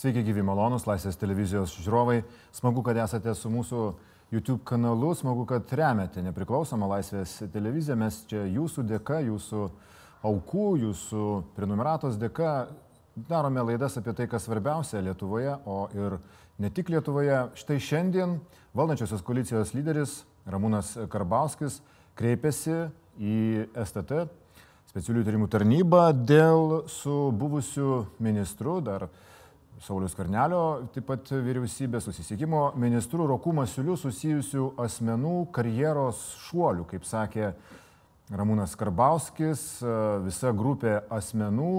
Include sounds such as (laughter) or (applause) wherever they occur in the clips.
Sveiki, gyvi malonus, Laisvės televizijos žiūrovai. Smagu, kad esate su mūsų YouTube kanalu, smagu, kad remiate nepriklausomą Laisvės televiziją. Mes čia jūsų dėka, jūsų aukų, jūsų prenumeratos dėka darome laidas apie tai, kas svarbiausia Lietuvoje, o ir ne tik Lietuvoje. Štai šiandien valdančiosios koalicijos lyderis Ramūnas Karbauskis kreipėsi į STT specialių tyrimų tarnybą dėl su buvusiu ministru dar Saulius Karnelio, taip pat vyriausybės susisiekimo ministrų Rokų Masiulių susijusių asmenų karjeros šuolių, kaip sakė Ramūnas Karbauskis, visa grupė asmenų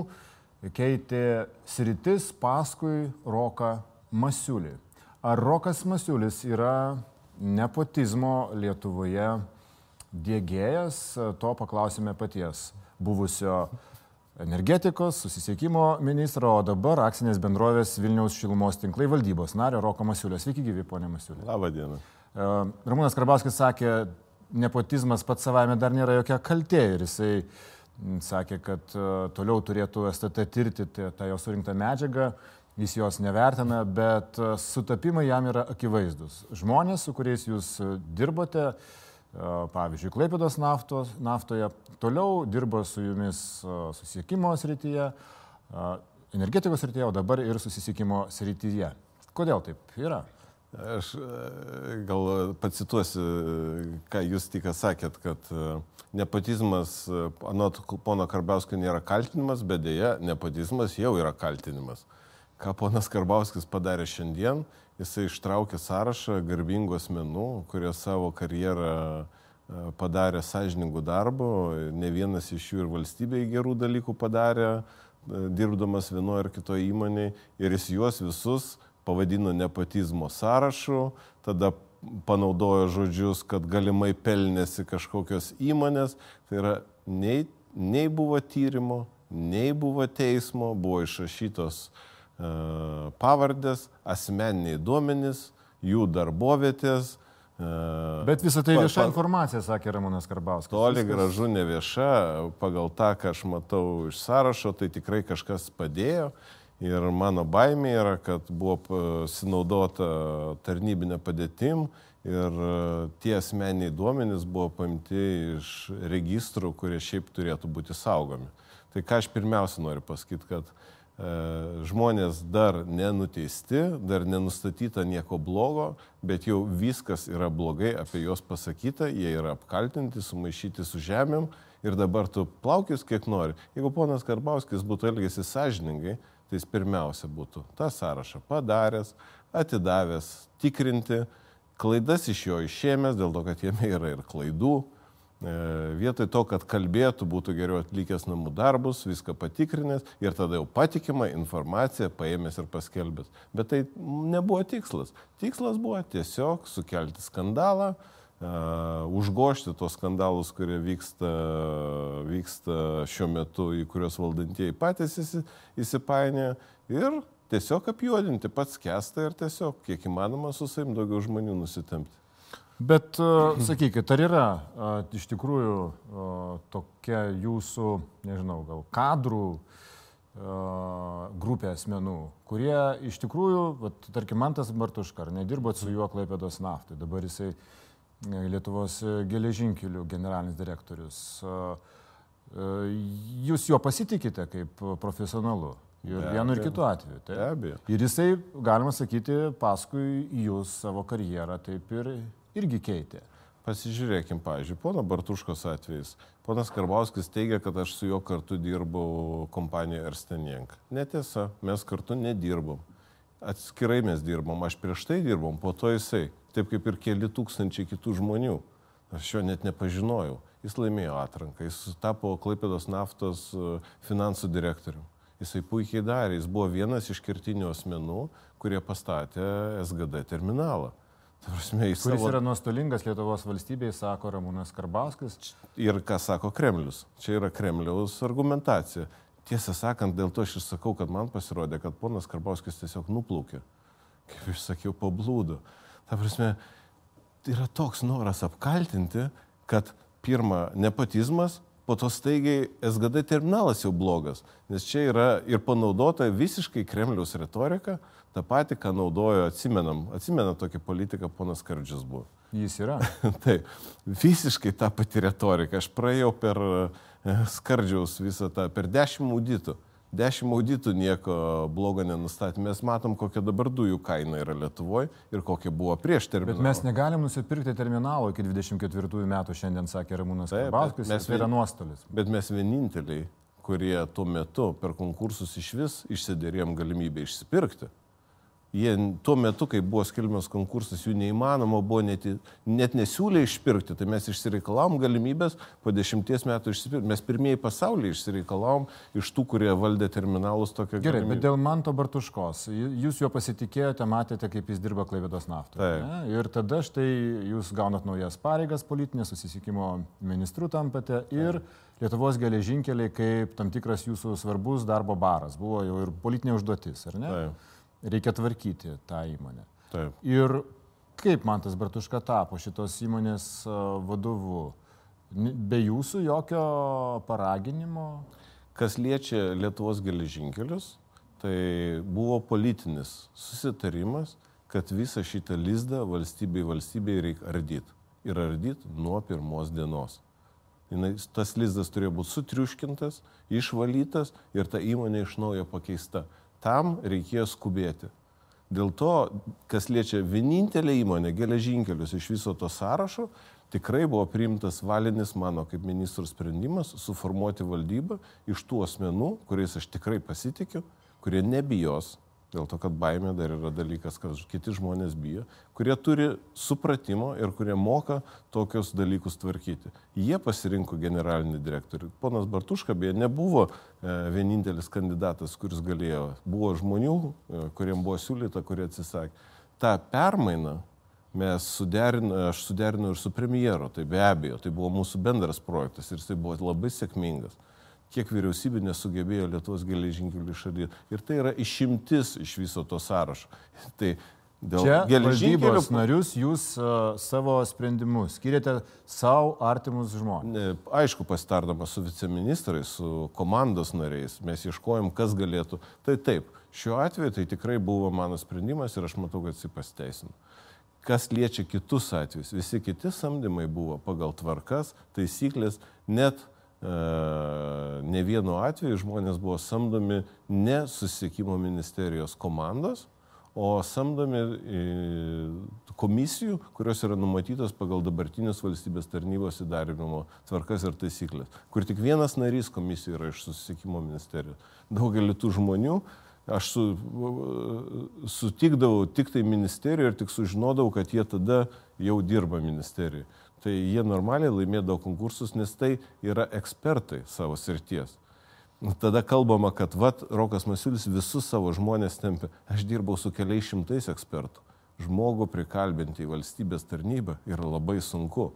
keitė sritis paskui Roką Masiulį. Ar Rokas Masiulis yra nepotizmo Lietuvoje dėgėjas, to paklausime paties buvusio energetikos, susisiekimo ministro, o dabar akcinės bendrovės Vilniaus šilumos tinklai valdybos nario Roko Masiulio. Sveiki, gyvi, ponė Masiulio. Labą dieną. E, Ramūnas Karbauskis sakė, nepotizmas pats savaime dar nėra jokia kaltė ir jisai sakė, kad e, toliau turėtų STT tirti tą jo surinktą medžiagą, jis jos nevertina, bet e, sutapimai jam yra akivaizdus. Žmonės, su kuriais jūs dirbote, pavyzdžiui, Klaipėdos naftos, naftoje, toliau dirba su jumis susisiekimo srityje, energetikos srityje, o dabar ir susisiekimo srityje. Kodėl taip yra? Aš gal pacituosiu, ką jūs tik sakėt, kad nepotizmas, anot pono Karbauskio, nėra kaltinimas, bet dėja, nepotizmas jau yra kaltinimas. Ką ponas Karbauskis padarė šiandien, jisai ištraukė sąrašą garbingų asmenų, kurie savo karjerą e, padarė sąžiningų darbų, ne vienas iš jų ir valstybėje gerų dalykų padarė, e, dirbdamas vienoje ar kitoje įmonėje, ir jis juos visus pavadino nepotizmo sąrašu, tada panaudojo žodžius, kad galimai pelnėsi kažkokios įmonės, tai yra nei, nei buvo tyrimo, nei buvo teismo, buvo išrašytos uh, pavardės, asmeniniai duomenys, jų darbovietės. E, Bet visą tai vieša informacija, sakė Ramonas Karbauskas. Toli gražu ne vieša, pagal tą, ką aš matau iš sąrašo, tai tikrai kažkas padėjo. Ir mano baimė yra, kad buvo sinaudota tarnybinė padėtim ir e, tie asmeniai duomenys buvo paimti iš registrų, kurie šiaip turėtų būti saugomi. Tai ką aš pirmiausia noriu pasakyti, kad uh, E, žmonės dar nenuteisti, dar nenustatyta nieko blogo, bet jau viskas yra blogai apie juos pasakyta, jie yra apkaltinti, sumaišyti su žemėm ir dabar tu plaukis kiek nori. Jeigu ponas Karbauskis būtų elgėsi sąžiningai, tai jis pirmiausia būtų tą sąrašą padaręs, atidavęs, tikrinti, klaidas iš jo išėmęs, dėl to, kad jame yra ir klaidų, E, vietoj to, kad kalbėtų, būtų geriau atlikęs namų darbus, viską patikrinęs ir tada jau patikimą informaciją paėmęs ir paskelbęs. Bet tai nebuvo tikslas. Tikslas buvo tiesiog sukelti skandalą, uh, užgošti tos skandalus, kurie vyksta, vyksta šiuo metu, į kuriuos valdantieji patys įsipainė ir tiesiog apjuodinti pats kestą ir tiesiog kiek įmanoma su savim daugiau žmonių nusitempti. Bet uh, sakykit, ar yra uh, iš tikrųjų uh, tokia jūsų, nežinau, gal kadrų grupė asmenų, kurie iš tikrųjų, vat, tarkim, Mantas Bartuškar, nedirbot su juo Klaipėdos naftai, dabar jisai e, Lietuvos geležinkelių generalinis direktorius. Jūs juo pasitikite kaip profesionalu? Ir vienu ir kitu atveju. Tai. Be abejo. Ir jisai, galima sakyti, paskui jūs savo karjerą taip ir irgi keitė. Pasižiūrėkim, pavyzdžiui, pono Bartuškos atvejais. Ponas Karbauskis teigia, kad aš su juo kartu dirbau kompanijoje Erstenienk. Netiesa, mes kartu nedirbom. Atskirai mes dirbom, aš prieš tai dirbom, po to jisai. Taip kaip ir keli tūkstančiai kitų žmonių. Aš jo net nepažinojau. Jis laimėjo atranką, jis tapo Klaipėdos naftos e, finansų direktoriumi. Jisai puikiai darė, jis buvo vienas iš kertinių asmenų, kurie pastatė SGD terminalą. Prasme, Kuris savo... yra nuostolingas Lietuvos valstybei, sako Ramūnas Karbauskis. Ir ką sako Kremlius. Čia yra Kremliaus argumentacija. Tiesą sakant, dėl to aš ir sakau, kad man pasirodė, kad ponas Karbauskis tiesiog nuplaukė. Kaip aš sakiau, pablūdo. Ta prasme, yra toks noras apkaltinti, kad pirma, nepotizmas, po to staigiai SGD terminalas jau blogas, nes čia yra ir panaudota visiškai Kremliaus retorika, tą patį, ką naudojo, atsimenam, atsimenam tokį politiką, ponas Kardžius buvo. Jis yra. (laughs) Taip, visiškai ta pati retorika. Aš praėjau per e, Skardžiaus visą tą, per dešimt auditų. Dešimt auditų nieko blogo nenustatė. Mes matom, kokia dabar dujų kaina yra Lietuvoje ir kokia buvo prieš terminalą. Bet mes negalim nusipirkti terminalo iki 24 metų, šiandien sakė Ramūnas Karbauskis, mes tai yra nuostolis. Bet mes vieninteliai, kurie tuo metu per konkursus iš vis išsiderėjom galimybę išsipirkti Jie tuo metu, kai buvo skelbiamas konkursas, jų neįmanoma buvo net, net nesiūlė išpirkti, tai mes išsireikalavom galimybės po dešimties metų išsipirkti. Mes pirmieji pasaulyje išsireikalavom iš tų, kurie valdė terminalus tokią Gerai, galimybę. bet dėl Manto Bartuškos, jūs juo pasitikėjote, matėte, kaip jis dirba Klaivėdos naftoje. Ir tada štai jūs gaunat naujas pareigas politinės, susisiekimo ministrų tampate ir Lietuvos geležinkeliai kaip tam tikras jūsų svarbus darbo baras. Buvo jau ir politinė užduotis, ar ne? Taip reikia tvarkyti tą įmonę. Taip. Ir kaip man tas Bartuška tapo šitos įmonės vadovu? Be jūsų jokio paraginimo? Kas liečia Lietuvos geležinkelius, tai buvo politinis susitarimas, kad visą šitą lizdą valstybei valstybei reikia ardyti. Ir ardyti nuo pirmos dienos. Tas lizdas turėjo būti sutriuškintas, išvalytas ir ta įmonė iš naujo pakeista. Tam reikėjo skubėti. Dėl to, kas liečia vienintelę įmonę, geležinkelius iš viso to sąrašo, tikrai buvo priimtas valinis mano kaip ministrų sprendimas suformuoti valdybą iš tų asmenų, kuriais aš tikrai pasitikiu, kurie nebijos Dėl to, kad baimė dar yra dalykas, kad kiti žmonės bijo, kurie turi supratimo ir kurie moka tokius dalykus tvarkyti. Jie pasirinko generalinį direktorių. Ponas Bartuška beje nebuvo e, vienintelis kandidatas, kuris galėjo. Buvo žmonių, e, kuriems buvo siūlyta, kurie atsisakė. Ta permaina mes suderinome, aš suderinau ir su premjero, tai be abejo, tai buvo mūsų bendras projektas ir jisai buvo labai sėkmingas kiek vyriausybė nesugebėjo Lietuvos geležinkelių išardyti. Ir tai yra išimtis iš viso to sąrašo. (laughs) Tai Dėl Čia geležinkelių narius jūs uh, savo sprendimus skiriate savo artimus žmonės. Aišku, pasitardamas su viceministrais, su komandos nariais, mes ieškojom, kas galėtų. Tai taip, šiuo atveju tai tikrai buvo mano sprendimas ir aš matau, kad jis pasteisino. Kas liečia kitus atvejus, visi kiti samdymai buvo pagal tvarkas, taisyklės, net ne vienu atveju žmonės buvo samdomi ne susisiekimo ministerijos komandos, o samdomi komisijų, kurios yra numatytos pagal dabartinius valstybės tarnybos įdarbinimo tvarkas ir taisyklės, kur tik vienas narys komisijų yra iš susisiekimo ministerijos. Daugelį tų žmonių aš su, sutikdavau tik tai ministerijoje ir tik sužinodavau, kad jie tada jau dirba ministerijoje tai jie normaliai laimėdavo konkursus, nes tai yra ekspertai savo srities. Tada kalbama, kad vat, Rokas Masiulis visus savo žmonės tempia. Aš dirbau su keliais šimtais ekspertų. Žmogų prikalbinti į valstybės tarnybą yra labai sunku.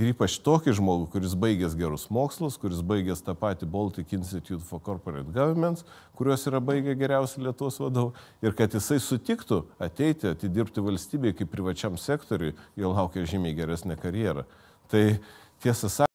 Ir ypač tokį žmogų, kuris baigęs gerus mokslus, kuris baigęs tą patį Baltic Institute for Corporate Governments, kuriuos yra baigę geriausi Lietuvos vadovai, ir kad jisai sutiktų ateiti, atidirbti valstybėje kaip privačiam sektoriui, jo laukia žymiai geresnė karjera. Tai tiesą sakant,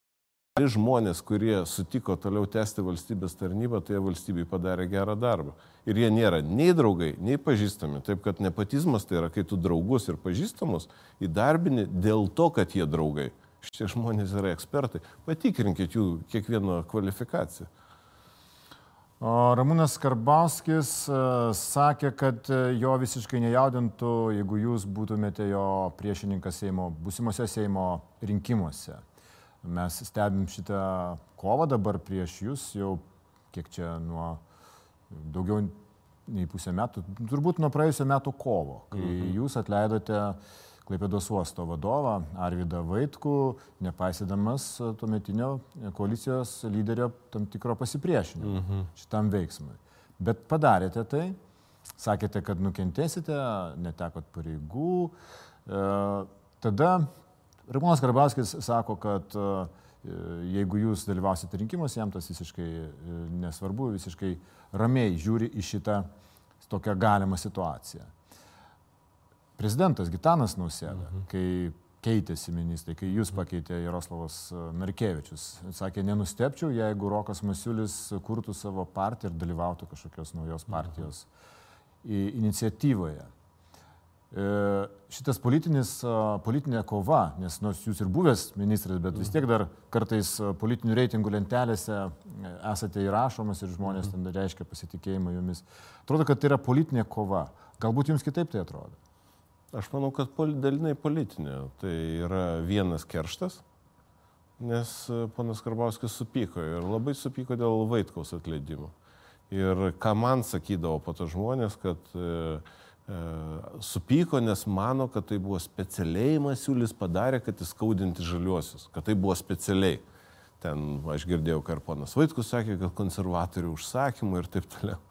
žmonės, kurie sutiko toliau tęsti valstybės tarnybą, tai valstybei padarė gerą darbą. Ir jie nėra nei draugai, nei pažįstami. Taip kad nepatizmas tai yra, kai tu draugus ir pažįstamus įdarbini dėl to, kad jie draugai. Šitie žmonės yra ekspertai. Patikrinkit jų kiekvieno kvalifikaciją. O Ramūnas Karbauskis e, sakė, kad e, jo visiškai nejaudintų, jeigu jūs būtumėte jo priešininkas Seimo, būsimose Seimo rinkimuose. Mes stebim šitą kovą dabar prieš jūs jau kiek čia nuo daugiau nei pusę metų, turbūt nuo praėjusio metų kovo, kai mhm. jūs atleidote uh, Klaipėdos uosto vadovą Arvidą Vaitkų, nepaisydamas tuometinio koalicijos lyderio tam tikro pasipriešinimo mhm. šitam veiksmui. Bet padarėte tai, sakėte, kad nukentėsite, netekot pareigų. E, tada Ramūnas Karbauskis sako, kad e, jeigu jūs dalyvausite rinkimuose, jam tas visiškai e, nesvarbu, visiškai ramiai žiūri į šitą tokią galimą situaciją prezidentas Gitanas Nausėda, mhm. kai keitėsi ministrai, kai jūs pakeitė Jaroslavas Narkevičius. Sakė, nenustepčiau, jeigu Rokas Masiulis kurtų savo partiją ir dalyvautų kažkokios naujos partijos iniciatyvoje. E, šitas politinis, politinė kova, nes nors jūs ir buvęs ministras, bet vis tiek dar kartais politinių reitingų lentelėse e, esate įrašomas ir žmonės ten reiškia pasitikėjimą jumis. Atrodo, kad tai yra politinė kova. Galbūt jums kitaip tai atrodo. Aš manau, kad pol, dalinai politinė. Tai yra vienas kerštas, nes e, ponas Karbauskis supyko ir labai supyko dėl Vaitkaus atleidimo. Ir ką man sakydavo po to žmonės, kad e, e, supyko, nes mano, kad tai buvo specialiai Masiulis padarė, kad įskaudinti žaliuosius, kad tai buvo specialiai. Ten aš girdėjau, kad ponas Vaitkus sakė, kad konservatorių užsakymų ir taip toliau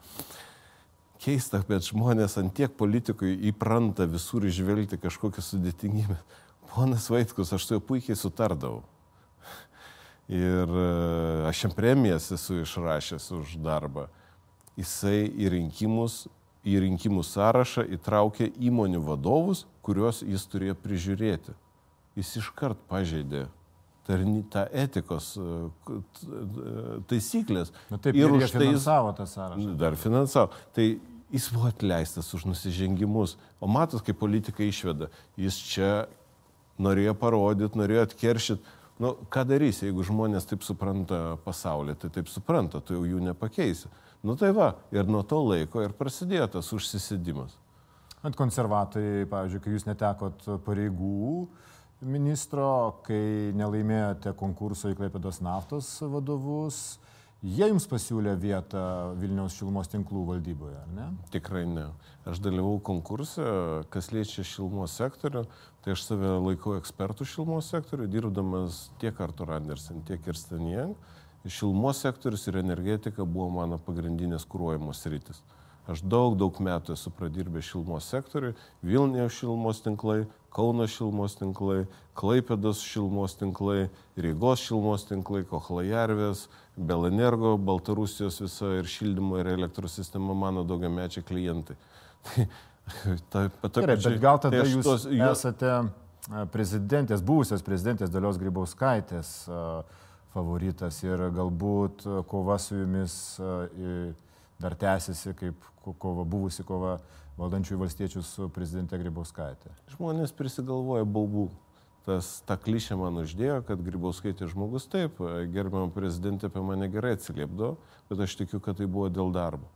keista, bet žmonės ant tiek politikui įpranta visur išvelgti kažkokią sudėtingybę. Ponas Vaitkus, aš su juo puikiai sutardavau. Ir e, aš jam premijas esu išrašęs už darbą. Jisai į rinkimus, į rinkimų sąrašą įtraukė įmonių vadovus, kuriuos jis turėjo prižiūrėti. Jis iškart pažeidė tą etikos e, e, taisyklės. Na taip, ir už tai finansavo tą sąrašą. Dar finansavo. Tai jis buvo atleistas už nusižengimus. O matot, kaip politikai išveda. Jis čia norėjo parodyti, norėjo atkeršyti. Nu, ką darys, jeigu žmonės taip supranta pasaulį, tai taip supranta, tu jau jų nepakeisi. Nu tai va, ir nuo to laiko ir prasidėjo tas užsisėdimas. Ant konservatoriai, pavyzdžiui, kai jūs netekot pareigų, ministro, kai nelaimėjote konkurso į Klaipėdos naftos vadovus, jie jums pasiūlė vietą Vilniaus šilumos tinklų valdyboje, ar ne? Tikrai ne. Aš dalyvau konkurse, kas liečia šilumos sektorių, tai aš save laikau ekspertų šilumos sektorių, dirbdamas tiek Artur Andersen, tiek ir Stanijang. Šilumos sektorius ir energetika buvo mano pagrindinės kūruojamos rytis. Aš daug, daug metų esu pradirbęs šilumos sektoriui, Vilniaus šilumos tinklai, Kauno šilumos tinklai, Klaipėdos šilumos tinklai, Rygos šilumos tinklai, Kohlajarvės, Belenergo, Baltarusijos visa ir šildymo ir elektros sistema mano daugiamečiai klientai. (laughs) ta, ta, Gerai, bet gal tada tai jūs tos, esate prezidentės, buvusios prezidentės Dalios Grybauskaitės favoritas ir galbūt kova su jumis dar tęsiasi kaip kova, buvusi kova valdančiųjų valstiečių su prezidente Grybauskaitė? Žmonės prisigalvoja baubų. Tas, ta klišė man uždėjo, kad Grybauskaitė žmogus taip, gerbiamą prezidentę apie mane gerai atsiliepdavo, bet aš tikiu, kad tai buvo dėl darbo.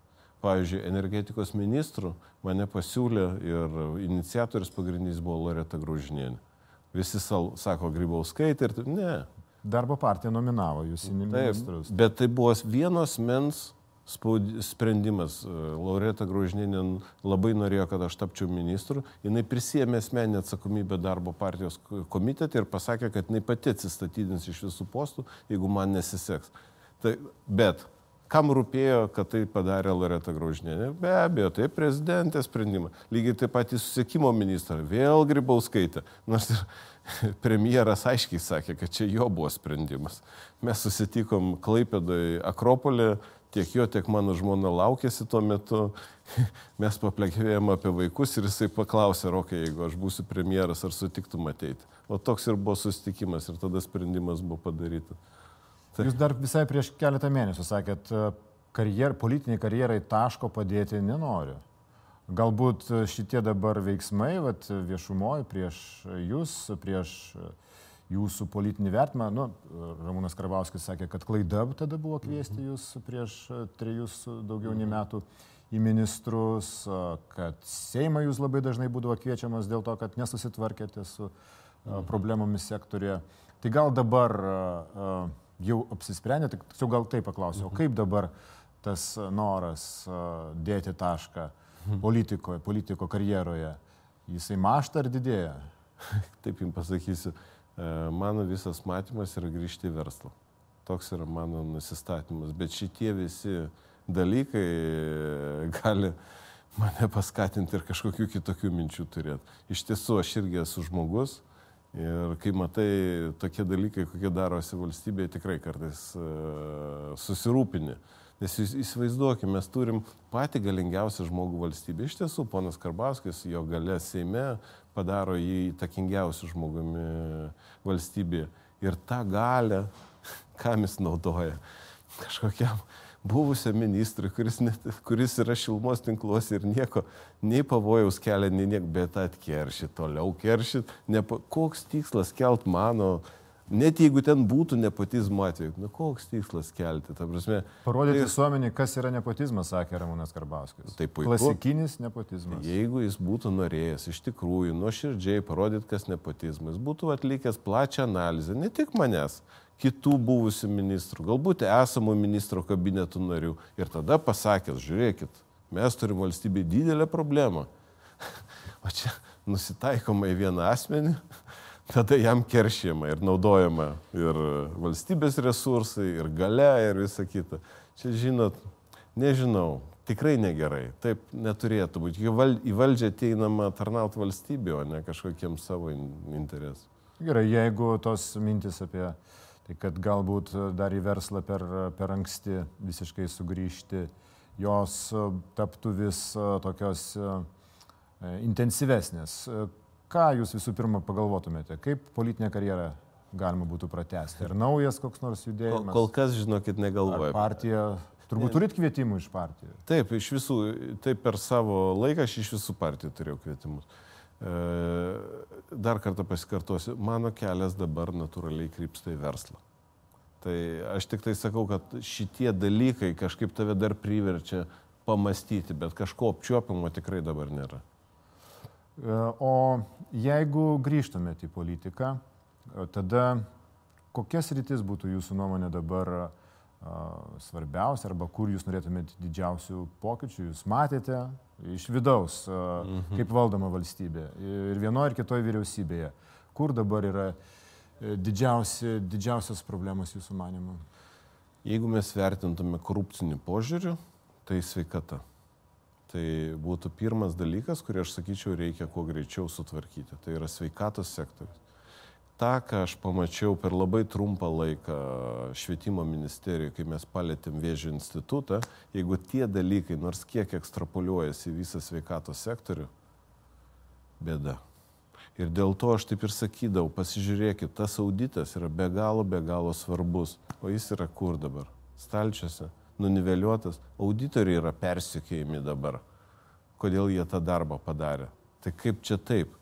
Pavyzdžiui, energetikos ministrų mane pasiūlė ir iniciatorius pagrindinis buvo Loreta Graužinienė. Visi sal, sako Grybauskaitė ir ne. Darbo partija nominavo jūs į ministrus. Taip, bet tai buvo vienos mens sprendimas. E, Laureta Graužinė labai norėjo, kad aš tapčiau ministru. Jis prisėmė asmeninę atsakomybę darbo partijos komitete ir pasakė, kad jinai pati atsistatydins iš visų postų, jeigu man nesiseks. Tai, bet kam rūpėjo, kad tai padarė Loreta Graužinė? Be abejo, tai prezidentės sprendimas. Lygiai taip pat į susiekimo ministrą, vėl Grybauskaitė. Nors ir (laughs) premjeras aiškiai sakė, kad čia jo buvo sprendimas. Mes susitikom Klaipėdoje Akropolė, tiek jo, tiek mano žmona laukėsi tuo metu. (laughs) Mes paplekėjom apie vaikus ir jisai paklausė, Rokai, jeigu aš būsiu premjeras, ar sutiktum ateiti. O toks ir buvo susitikimas ir tada sprendimas buvo padarytas. Tai... Jūs dar visai prieš keletą mėnesių sakėt, karjer, politiniai karjerai taško padėti nenoriu. Galbūt šitie dabar veiksmai vat, viešumoje prieš jūs, prieš jūsų politinį vertimą. Nu, Ramūnas Karbauskis sakė, kad klaida tada buvo kviesti mhm. jūs prieš trejus daugiau nei mhm. metų į ministrus, kad Seimą jūs labai dažnai būdavo kviečiamas dėl to, kad nesusitvarkėte su mhm. problemomis sektorėje. Tai gal dabar jau apsisprendėte, tiksliau gal taip paklausiu, o kaip dabar tas noras dėti tašką politikoje, politiko karjeroje, jisai mašta ar didėja? (laughs) Taip jums pasakysiu, E, mano visas matymas yra grįžti į verslą. Toks yra mano nusistatymas. Bet šitie visi dalykai e, gali mane paskatinti ir kažkokių kitokių minčių turėti. Iš tiesų, aš irgi esu žmogus Ir kai matai tokie dalykai, kokie darosi valstybėje, tikrai kartais uh, Nes įsivaizduokime, mes turim patį galingiausią žmogų valstybė. Iš tiesų, ponas Karbauskis, jo gale Seime padaro jį įtakingiausiu žmogumi valstybėje. Ir tą galę, kam jis naudoja? Kažkokiam buvusiam ministrui, kuris, net, kuris yra šilmos tinkluose ir nieko, nei pavojaus kelia, nei nieko, bet atkeršit, toliau keršit. Nepa, koks tikslas kelt mano, net jeigu ten būtų nepotizmo atveju, nu koks tikslas kelti, ta prasme. Parodyti tai, visuomenį, kas yra nepotizmas, sakė Ramūnas Karbauskis. Tai puiku. Klasikinis nepotizmas. Jeigu jis būtų norėjęs iš tikrųjų nuoširdžiai parodyti, kas nepotizmas, būtų atlikęs plačią analizę, ne tik manęs, kitų buvusių ministrų, galbūt esamų ministro kabinetų narių. Ir tada pasakęs, žiūrėkit, mes turim valstybėje didelę problemą. (laughs) O čia nusitaikoma į vieną asmenį, tada jam keršyma ir naudojama ir valstybės resursai, ir gale, ir visa kita. Čia, žinot, nežinau, tikrai negerai. Taip neturėtų būti. Į valdžią ateinama tarnauti valstybė, o ne kažkokiem savo interesui. Gerai, jeigu tos mintis apie Tai kad galbūt dar į verslą per, per anksti visiškai sugrįžti, jos taptų vis tokios e, intensyvesnės. Ką jūs visų pirma pagalvotumėte, kaip politinę karjerą galima būtų pratesti? Ar naujas koks nors judėjimas? Kol, kol kas, žinokit, negalvoju. Ar partija, turbūt turit kvietimų iš partijų? Taip, iš visų, taip per savo laiką aš iš visų partijų turėjau kvietimus. E, dar kartą pasikartosiu, mano kelias dabar natūraliai krypsta į verslą. Tai aš tik tai sakau, kad šitie dalykai kažkaip tave dar priverčia pamastyti, bet kažko apčiuopimo tikrai dabar nėra. E, o jeigu grįžtumėte į politiką, e, tada kokias rytis būtų jūsų nuomonė dabar svarbiausia arba kur jūs norėtumėte didžiausių pokyčių, jūs matėte iš vidaus, mhm. kaip valdoma valstybė ir vienoje ir kitoje vyriausybėje. Kur dabar yra didžiausi, didžiausias problemas jūsų manimu? Jeigu mes vertintume korupcinį požiūrį, tai sveikata. Tai būtų pirmas dalykas, kurį aš sakyčiau reikia kuo greičiau sutvarkyti. Tai yra sveikatos sektorius tą, ką aš pamačiau per labai trumpą laiką švietimo ministerijoje, kai mes palėtėm Vėžio institutą, jeigu tie dalykai nors kiek ekstrapoliuojasi į visą sveikatos sektorių, bėda. Ir dėl to aš taip ir sakydavau, pasižiūrėkit, tas auditas yra be galo, be galo svarbus. O jis yra kur dabar? Stalčiuose, nuniveliuotas. Auditoriai yra persikėjami dabar. Kodėl jie tą darbą padarė? Tai kaip čia taip?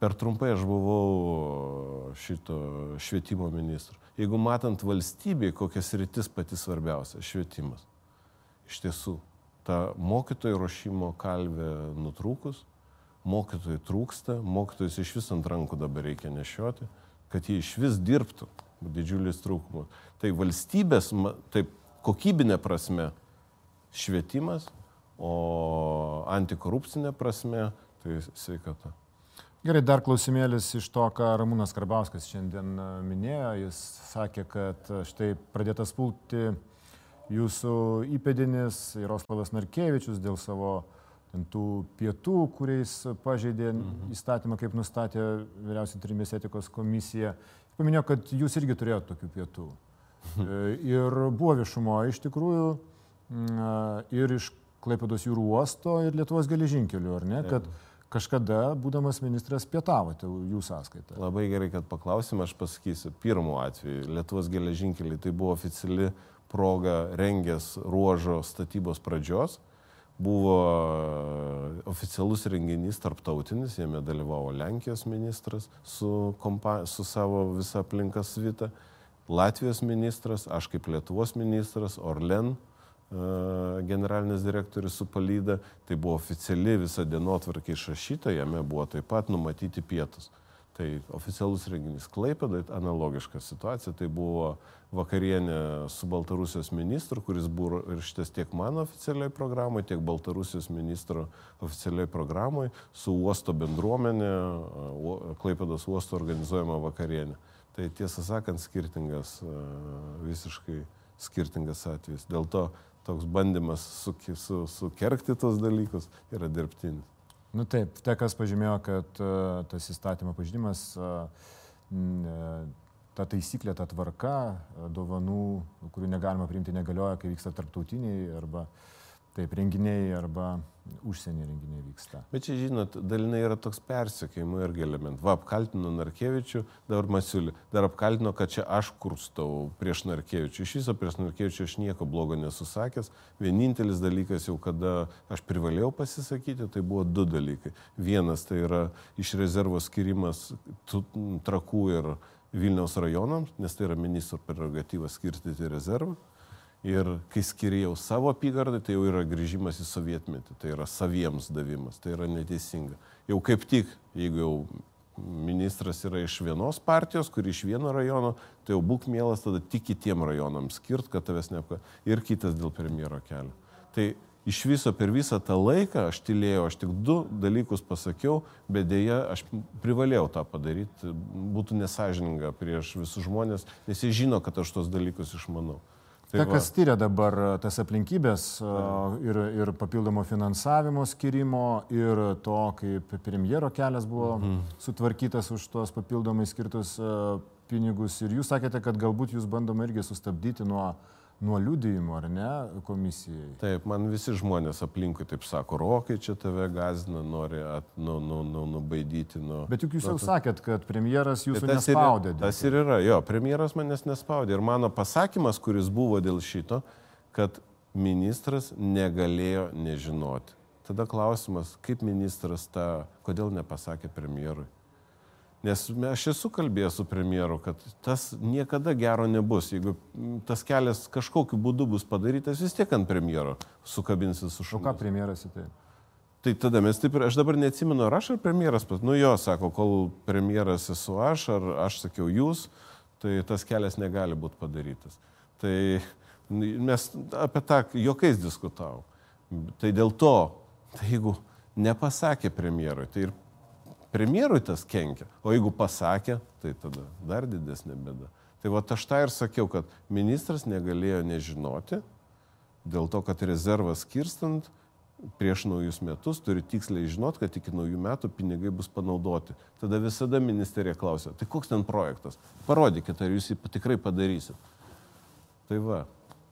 per trumpai aš buvau šito švietimo ministru. Jeigu matant valstybėje, kokias rytis pati svarbiausia - švietimas. Iš tiesų, ta mokytojų ruošimo kalvė nutrūkus, mokytojų trūksta, mokytojus iš vis ant rankų dabar reikia nešioti, kad jie iš vis dirbtų, didžiulis trūkumas. Tai valstybės, taip kokybinė prasme švietimas, o antikorupcinė prasme tai sveikata. Gerai, dar klausimėlis iš to, ką Ramūnas Karbauskas šiandien e, minėjo. Jis sakė, kad e, štai pradėtas pulti jūsų įpėdinis Jaroslavas Narkevičius dėl savo tų pietų, kuriais pažeidė mhm. įstatymą, kaip nustatė vyriausiai trimės etikos komisija. Paminėjo, kad jūs irgi turėjote tokių pietų. E, ir buvo viešumo iš tikrųjų ir iš Klaipados jūrų uosto ir Lietuvos geležinkelių, ar ne? Kad, kažkada, būdamas ministras, pietavote jų sąskaitą. Labai gerai, kad paklausim, aš pasakysiu. Pirmu atveju Lietuvos geležinkeliai tai buvo oficiali proga rengęs ruožo statybos pradžios. Buvo oficialus renginys tarptautinis, jame dalyvavo Lenkijos ministras su, kompa, su savo visą aplinką svitą, Latvijos ministras, aš kaip Lietuvos ministras, Orlen generalinis direktorius su palyda, tai buvo oficiali visa dienotvarkė išrašyta, jame buvo taip pat numatyti pietus. Tai oficialus renginys Klaipėdai, analogiška situacija, tai buvo vakarienė su Baltarusijos ministru, kuris buvo ir šitas tiek mano oficialiai programai, tiek Baltarusijos ministro oficialiai programai, su uosto bendruomenė, Klaipėdos uosto organizuojama vakarienė. Tai tiesą sakant, skirtingas, visiškai skirtingas atvejis. Dėl to toks bandymas su, su, sukerkti tos dalykus yra dirbtinis. Nu taip, tekas pažymėjo, kad uh, tas įstatymo pažydimas, uh, ta taisyklė, ta tvarka dovanų, kurių negalima priimti, negalioja, kai vyksta tarptautiniai arba uh, Taip, renginiai arba užsienio renginiai vyksta. Bet čia, žinot, dalinai yra toks persikėjimo irgi element. Va, apkaltino Narkevičių, dabar Masiulį, dar apkaltino, kad čia aš kurstau prieš Narkevičių. Iš viso prieš Narkevičių aš nieko blogo nesusakęs. Vienintelis dalykas jau, kada aš privalėjau pasisakyti, tai buvo du dalykai. Vienas tai yra iš rezervo skirimas trakų ir Vilniaus rajonams, nes tai yra ministro prerogatyvas skirstyti rezervą. Ir kai skiriau savo apygardą, tai jau yra grįžimas į sovietmetį, tai yra saviems davimas, tai yra neteisinga. Jau kaip tik, jeigu jau ministras yra iš vienos partijos, kuri iš vieno rajono, tai jau būk mielas tada tik kitiem rajonams skirt, kad tavęs neapka. Ir kitas dėl premjero kelio. Tai iš viso per visą tą laiką aš tylėjau, aš tik du dalykus pasakiau, bet dėja aš privalėjau tą padaryti, būtų nesažininga prieš visus žmonės, nes jie žino, kad aš tos dalykus išmanau. Tai kas tyria dabar e, tas aplinkybės e, ir, ir papildomo finansavimo skirimo ir to, kaip premjero kelias buvo mhm. sutvarkytas už tuos papildomai skirtus e, pinigus. Ir jūs sakėte, kad galbūt jūs bandoma irgi sustabdyti nuo nuo liudijimo, ar ne, komisijai. Taip, man visi žmonės aplinkui taip sako, rokai čia tave gazina, nori at, nu, nu, nu, nubaidyti. Nu, Bet juk jūs nu, jau sakėt, kad premjeras jūsų tas nespaudė. Ir, tas ir yra, jo, premjeras manęs nespaudė. Ir mano pasakymas, kuris buvo dėl šito, kad ministras negalėjo nežinoti. Tada klausimas, kaip ministras tą, kodėl nepasakė premjerui. Nes aš esu kalbėjęs su premjeru, kad tas niekada gero nebus. Jeigu tas kelias kažkokiu būdu bus padarytas, vis tiek ant premjero sukabinsis su šumu. O ką premjeras į tai? Tai tada mes taip ir, aš dabar neatsimenu, ar aš ar premjeras, pat, nu jo, sako, kol premjeras esu aš, ar aš sakiau jūs, tai tas kelias negali būti padarytas. Tai mes apie tą jokais diskutavom. Tai dėl to, tai jeigu nepasakė premjerui, tai ir premjerui tas kenkia. O jeigu pasakė, tai tada dar didesnė bėda. Tai va aš tą ir sakiau, kad ministras negalėjo nežinoti, dėl to, kad rezervas skirstant prieš naujus metus turi tiksliai žinot, kad iki naujų metų pinigai bus panaudoti. Tada visada ministerija klausia, tai koks ten projektas? Parodykite, ar jūs jį tikrai padarysit. Tai va,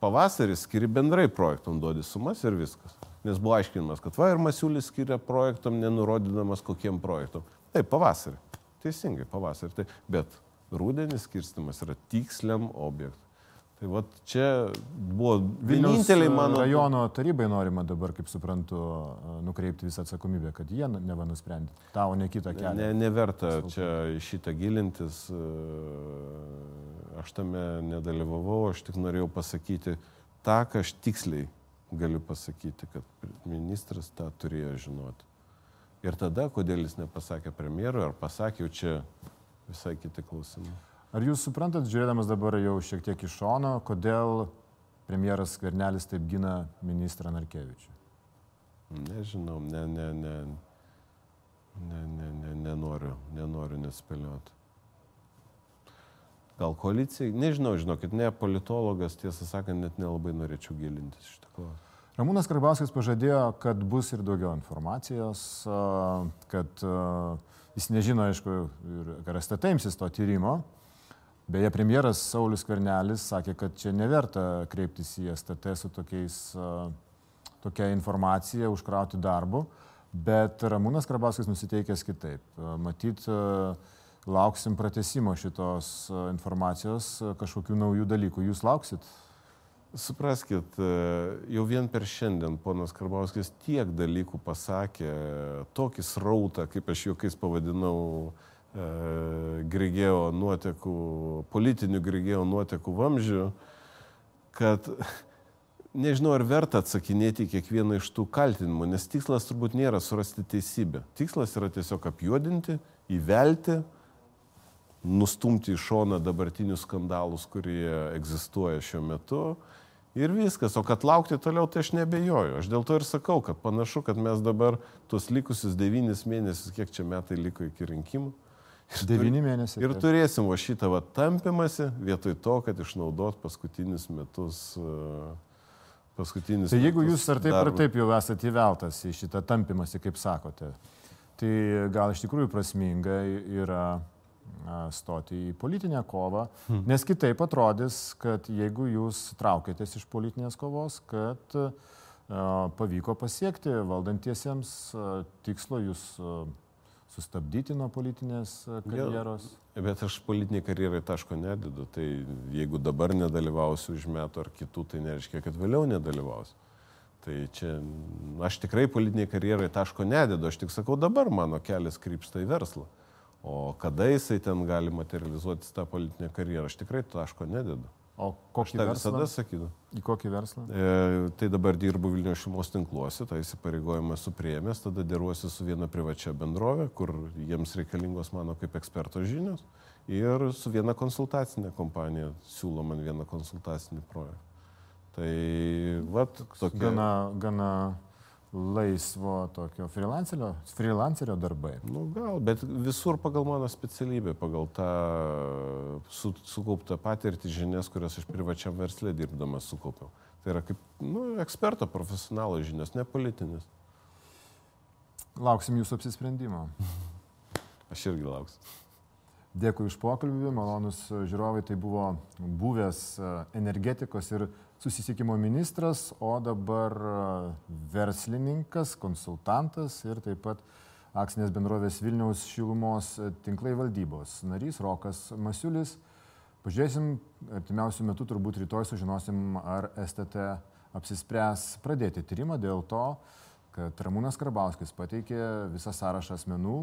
pavasarį skiri bendrai projektam duodi sumas ir viskas nes buvo aiškinimas, kad va ir Masiulis skiria projektam, nenurodydamas kokiem projektam. Taip, pavasarį. Teisingai, pavasarį. Tai, bet rūdienis skirstimas yra tiksliam objektui. Tai va čia buvo vieninteliai mano... Rajono tarybai norima dabar, kaip suprantu, nukreipti visą atsakomybę, kad jie neva nusprendė o ne kitą kelią. Ne, neverta čia šitą gilintis. Aš tame nedalyvavau, aš tik norėjau pasakyti tą, ką aš tiksliai galiu pasakyti, kad ministras tą turėjo žinoti. Ir tada, kodėl jis nepasakė premjerui, ar pasakė, jau čia visai kiti klausimai. Ar jūs suprantat, žiūrėdamas dabar jau šiek tiek iš šono, kodėl premjeras Skvernelis taip gina ministrą Narkevičių? Nežinau, ne, ne, ne, ne, ne, ne, nenoriu, nenoriu nespėlioti. Gal koalicijai, nežinau, žinokit, ne politologas, tiesą sakant, net nelabai norėčiau gilintis šitą klausimą. Ramūnas Karbauskis pažadėjo, kad bus ir daugiau informacijos, kad jis nežino, aišku, ir Karastata imsis to tyrimo. Beje, premjeras Saulis Kvernelis sakė, kad čia neverta kreiptis į STT su tokiais, tokia informacija, užkrauti darbu, bet Ramūnas Karbauskis nusiteikęs kitaip. Matyt, lauksim pratesimo šitos e, informacijos, e, kažkokių naujų dalykų. Jūs lauksit? Supraskit, e, jau vien per šiandien ponas Karbauskis tiek dalykų pasakė, tokį srautą, kaip aš juokais pavadinau, Grigėjo nuotekų, politinių Grigėjo nuotekų vamzdžių, kad (laughs) nežinau, ar verta atsakinėti kiekvieną iš tų kaltinimų, nes tikslas turbūt nėra surasti teisybę. Tikslas yra tiesiog apjuodinti, įvelti, nustumti į šoną dabartinius skandalus, kurie egzistuoja šiuo metu. Ir viskas, o kad laukti toliau, tai aš nebejoju. Aš dėl to ir sakau, kad panašu, kad mes dabar tuos likusius devynis mėnesius, kiek čia metai liko iki rinkimų. Devyni mėnesiai. Ir turėsim va šitą va tampimąsi vietoj to, kad išnaudot paskutinius metus uh, paskutinis. Tai jeigu metus jūs ar taip dar- ar taip jau esate įveltas į šitą tampimąsi, kaip sakote, tai gal iš tikrųjų prasminga yra stoti į politinę kovą, nes kitaip atrodys, kad jeigu jūs traukėtės iš politinės kovos, kad pavyko pasiekti valdantiesiems tikslo jūs sustabdyti nuo politinės karjeros. Bet aš politiniai karjerai taško nededu, tai jeigu dabar nedalyvausiu už metų ar kitų, tai nereiškia, kad vėliau nedalyvausiu. Tai čia aš tikrai politiniai karjerai taško nededu, aš tik sakau, dabar mano kelias krypsta į verslą. O kada jisai ten gali materializuotis tą politinę karjerą, aš tikrai taško nededu. O kokį verslą? visada sakydavau. Į kokį verslą? E, tai dabar dirbu Vilnius šeimos tinkluose, tą įsipareigojimą esu prieėmęs, tada deruosi su viena privačia bendrovė, kur jiems reikalingos mano kaip eksperto žinios, ir su viena konsultacinė kompanija siūlo man vieną konsultacinį projektą. Tai, vat, tokia. Gana, gana laisvo tokio freelancerio, freelancerio darbai. Nu, gal, bet visur pagal mano specialybę, pagal tą su, sukauptą patirtį, žinias, kurias aš privačiam verslė dirbdamas sukaupiau. Tai yra kaip nu, eksperto profesionalo žinias, ne politinis. Lauksim jūsų apsisprendimo. (laughs) Aš irgi lauksiu. Dėkui iš pokalbį, malonus žiūrovai, tai buvo buvęs e, energetikos ir susisiekimo ministras, o dabar e, verslininkas, konsultantas ir taip pat akcinės bendrovės Vilniaus šilumos e, tinklai valdybos narys Rokas Masiulis. Pažiūrėsim, artimiausių metų turbūt rytoj sužinosim, ar STT apsispręs pradėti tyrimą dėl to, kad Ramūnas Karbauskis pateikė visą sąrašą asmenų,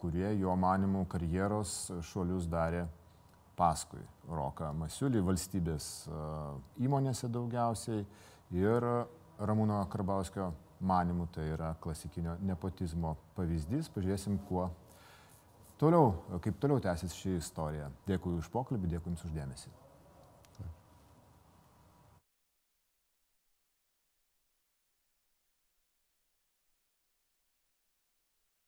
kurie jo manimų karjeros šuolius darė paskui Roką Masiulį valstybės a, įmonėse daugiausiai ir Ramūno Karbauskio manimų tai yra klasikinio nepotizmo pavyzdys. Pažiūrėsim, kuo toliau, kaip toliau tęsis ši istorija. Dėkui už pokalbį, dėkui Jums uždėmesį.